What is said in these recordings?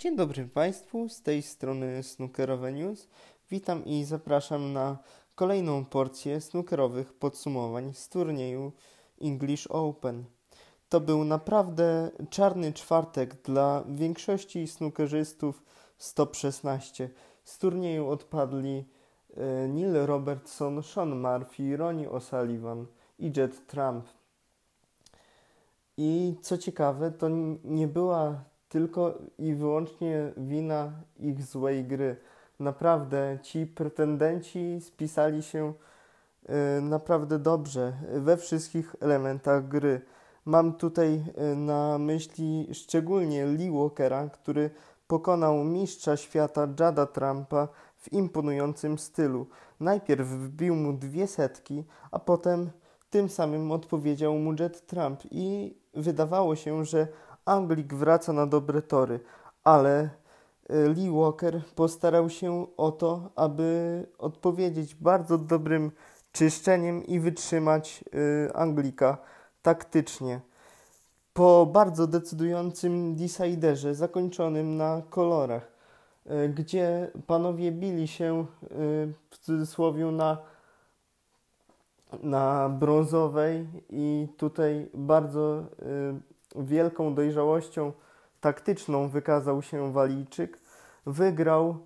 Dzień dobry Państwu, z tej strony Snookerowe News. Witam i zapraszam na kolejną porcję snookerowych podsumowań z turnieju English Open. To był naprawdę czarny czwartek dla większości snookerzystów z top 16. Z turnieju odpadli e, Neil Robertson, Sean Murphy, Ronnie O'Sullivan i Jet Trump. I co ciekawe, to nie była tylko i wyłącznie wina ich złej gry. Naprawdę ci pretendenci spisali się y, naprawdę dobrze we wszystkich elementach gry. Mam tutaj y, na myśli szczególnie Lee Walkera, który pokonał mistrza świata Jada Trumpa w imponującym stylu. Najpierw wbił mu dwie setki, a potem tym samym odpowiedział mu Jet Trump i wydawało się, że Anglik wraca na dobre tory, ale e, Lee Walker postarał się o to, aby odpowiedzieć bardzo dobrym czyszczeniem i wytrzymać e, Anglika taktycznie. Po bardzo decydującym deciderze zakończonym na kolorach, e, gdzie panowie bili się w cudzysłowie na, na brązowej i tutaj bardzo wielką dojrzałością taktyczną wykazał się Walijczyk, wygrał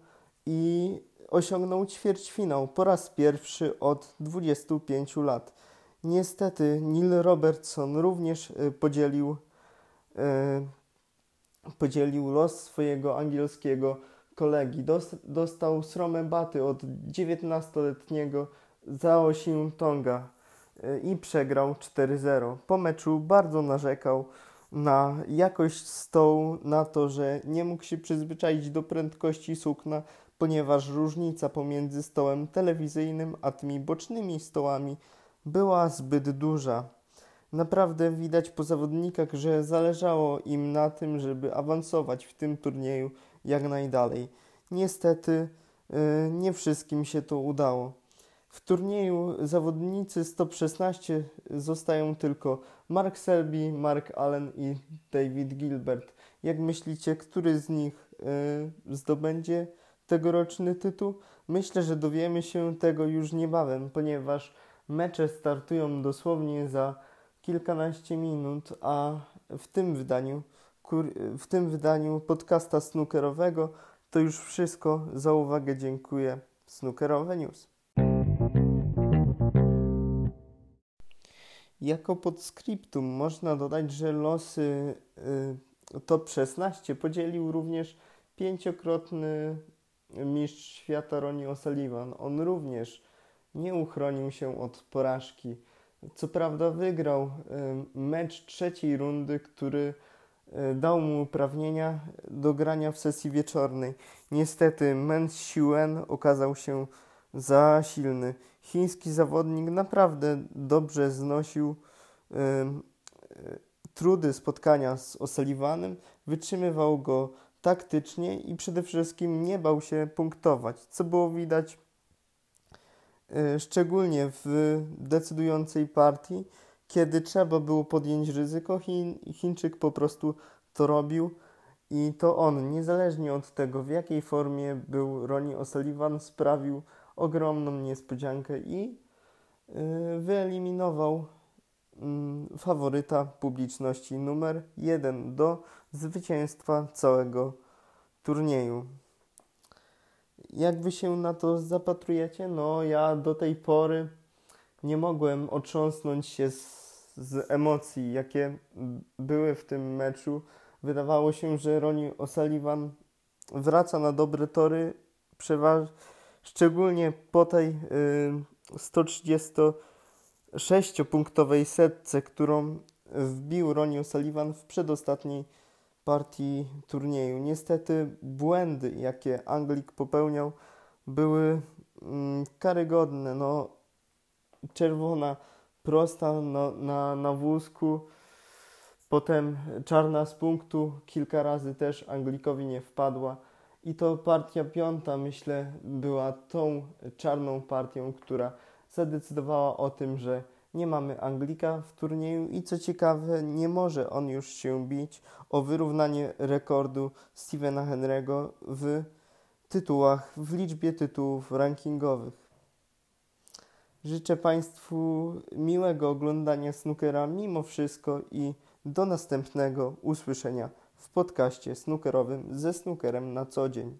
i osiągnął ćwierćfinał po raz pierwszy od 25 lat. Niestety Neil Robertson również y, podzielił, y, podzielił los swojego angielskiego kolegi. Dostał sromę baty od 19-letniego Zhao Tonga y, i przegrał 4-0. Po meczu bardzo narzekał, na jakość stołu, na to, że nie mógł się przyzwyczaić do prędkości sukna, ponieważ różnica pomiędzy stołem telewizyjnym a tymi bocznymi stołami była zbyt duża. Naprawdę widać po zawodnikach, że zależało im na tym, żeby awansować w tym turnieju jak najdalej. Niestety yy, nie wszystkim się to udało. W turnieju zawodnicy z top 16 zostają tylko Mark Selby, Mark Allen i David Gilbert. Jak myślicie, który z nich y, zdobędzie tegoroczny tytuł? Myślę, że dowiemy się tego już niebawem, ponieważ mecze startują dosłownie za kilkanaście minut, a w tym wydaniu, w tym wydaniu podcasta snookerowego to już wszystko. Za uwagę dziękuję. Snookerowe News. Jako podskryptum można dodać, że losy y, top 16 podzielił również pięciokrotny mistrz świata Ronnie O'Sullivan. On również nie uchronił się od porażki. Co prawda wygrał y, mecz trzeciej rundy, który y, dał mu uprawnienia do grania w sesji wieczornej. Niestety Men Xiuen okazał się za silny. Chiński zawodnik naprawdę dobrze znosił y, y, trudy spotkania z O'Sullivanem, wytrzymywał go taktycznie i przede wszystkim nie bał się punktować, co było widać y, szczególnie w decydującej partii, kiedy trzeba było podjąć ryzyko, Chin, Chińczyk po prostu to robił i to on, niezależnie od tego, w jakiej formie był Ronnie O'Sullivan, sprawił ogromną niespodziankę i y, wyeliminował mm, faworyta publiczności numer jeden do zwycięstwa całego turnieju. Jak wy się na to zapatrujecie? No, ja do tej pory nie mogłem otrząsnąć się z, z emocji, jakie były w tym meczu. Wydawało się, że Ronnie O'Sullivan wraca na dobre tory, przeważnie szczególnie po tej y, 136-punktowej setce, którą wbił Ronnie O'Sullivan w przedostatniej partii turnieju. Niestety błędy, jakie Anglik popełniał, były mm, karygodne. No, czerwona prosta no, na, na wózku, potem czarna z punktu, kilka razy też Anglikowi nie wpadła. I to partia piąta, myślę, była tą czarną partią, która zadecydowała o tym, że Nie mamy Anglika w turnieju i co ciekawe, nie może on już się bić o wyrównanie rekordu Stevena Henry'ego w tytułach, w liczbie tytułów rankingowych. Życzę Państwu miłego oglądania snookera mimo wszystko i do następnego usłyszenia w podcaście snookerowym ze snookerem na co dzień.